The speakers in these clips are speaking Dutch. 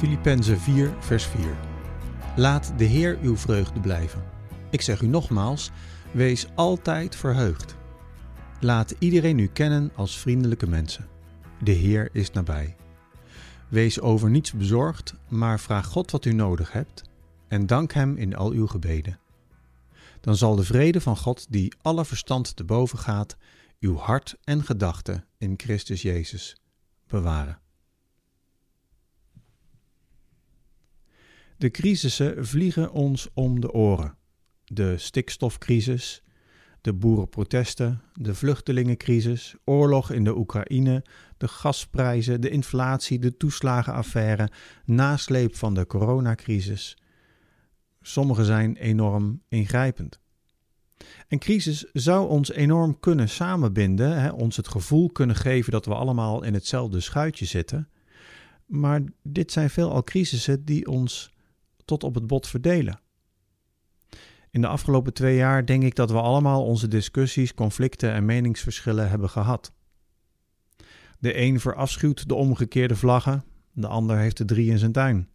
Filippenzen 4, vers 4. Laat de Heer uw vreugde blijven. Ik zeg u nogmaals, wees altijd verheugd. Laat iedereen u kennen als vriendelijke mensen. De Heer is nabij. Wees over niets bezorgd, maar vraag God wat u nodig hebt en dank Hem in al uw gebeden. Dan zal de vrede van God, die alle verstand te boven gaat, uw hart en gedachten in Christus Jezus bewaren. De crisissen vliegen ons om de oren. De stikstofcrisis, de boerenprotesten, de vluchtelingencrisis, oorlog in de Oekraïne, de gasprijzen, de inflatie, de toeslagenaffaire, nasleep van de coronacrisis. Sommige zijn enorm ingrijpend. Een crisis zou ons enorm kunnen samenbinden, hè, ons het gevoel kunnen geven dat we allemaal in hetzelfde schuitje zitten. Maar dit zijn veelal crisissen die ons tot op het bot verdelen. In de afgelopen twee jaar denk ik dat we allemaal onze discussies, conflicten en meningsverschillen hebben gehad. De een verafschuwt de omgekeerde vlaggen, de ander heeft de drie in zijn tuin.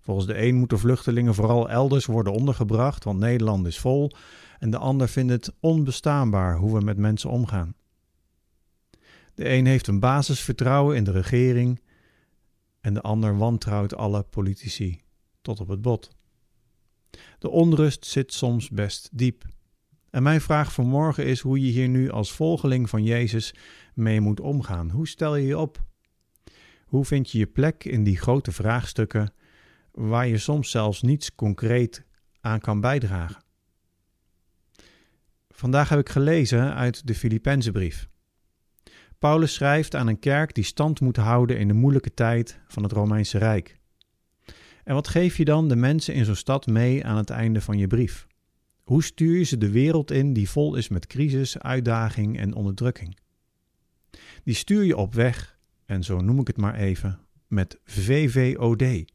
Volgens de een moeten vluchtelingen vooral elders worden ondergebracht, want Nederland is vol, en de ander vindt het onbestaanbaar hoe we met mensen omgaan. De een heeft een basisvertrouwen in de regering en de ander wantrouwt alle politici tot op het bot. De onrust zit soms best diep. En mijn vraag vanmorgen is hoe je hier nu als volgeling van Jezus mee moet omgaan. Hoe stel je je op? Hoe vind je je plek in die grote vraagstukken waar je soms zelfs niets concreet aan kan bijdragen? Vandaag heb ik gelezen uit de Filippenzenbrief. Paulus schrijft aan een kerk die stand moet houden in de moeilijke tijd van het Romeinse Rijk. En wat geef je dan de mensen in zo'n stad mee aan het einde van je brief? Hoe stuur je ze de wereld in die vol is met crisis, uitdaging en onderdrukking? Die stuur je op weg, en zo noem ik het maar even, met VVOD.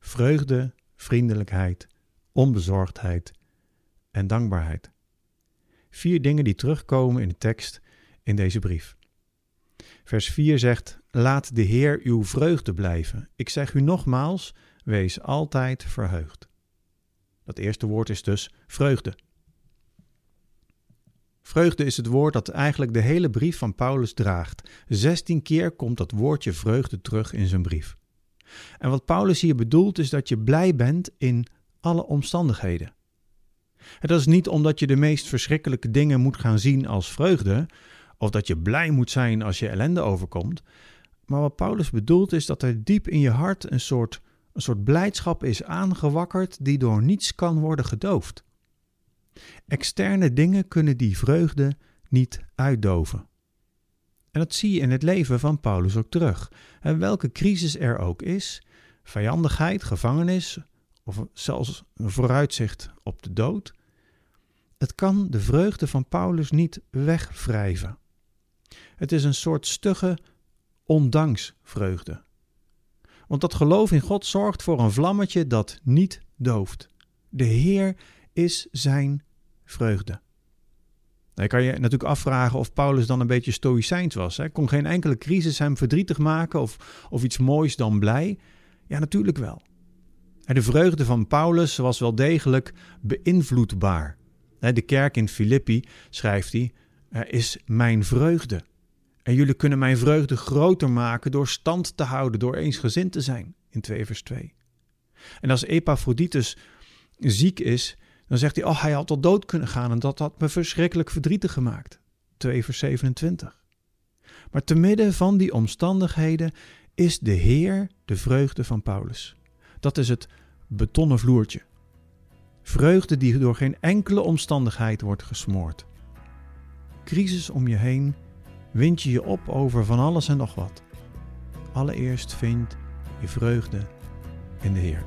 Vreugde, vriendelijkheid, onbezorgdheid en dankbaarheid. Vier dingen die terugkomen in de tekst in deze brief. Vers 4 zegt: Laat de Heer uw vreugde blijven. Ik zeg u nogmaals, wees altijd verheugd. Dat eerste woord is dus vreugde. Vreugde is het woord dat eigenlijk de hele brief van Paulus draagt. Zestien keer komt dat woordje vreugde terug in zijn brief. En wat Paulus hier bedoelt is dat je blij bent in alle omstandigheden. Het is niet omdat je de meest verschrikkelijke dingen moet gaan zien als vreugde, of dat je blij moet zijn als je ellende overkomt. Maar wat Paulus bedoelt is dat er diep in je hart een soort, een soort blijdschap is aangewakkerd die door niets kan worden gedoofd. Externe dingen kunnen die vreugde niet uitdoven. En dat zie je in het leven van Paulus ook terug. En welke crisis er ook is, vijandigheid, gevangenis of zelfs een vooruitzicht op de dood, het kan de vreugde van Paulus niet wegwrijven. Het is een soort stugge ondanksvreugde. Want dat geloof in God zorgt voor een vlammetje dat niet dooft. De Heer is zijn vreugde. Je kan je natuurlijk afvragen of Paulus dan een beetje stoïcijns was. Hij kon geen enkele crisis hem verdrietig maken of, of iets moois dan blij. Ja, natuurlijk wel. De vreugde van Paulus was wel degelijk beïnvloedbaar. De kerk in Filippi, schrijft hij, is mijn vreugde. En jullie kunnen mijn vreugde groter maken door stand te houden, door eensgezind te zijn. In 2 vers 2. En als Epaphroditus ziek is, dan zegt hij, oh hij had tot dood kunnen gaan en dat had me verschrikkelijk verdrietig gemaakt. 2 vers 27. Maar te midden van die omstandigheden is de Heer de vreugde van Paulus. Dat is het betonnen vloertje. Vreugde die door geen enkele omstandigheid wordt gesmoord. Crisis om je heen wind je je op over van alles en nog wat. Allereerst vind je vreugde in de Heer.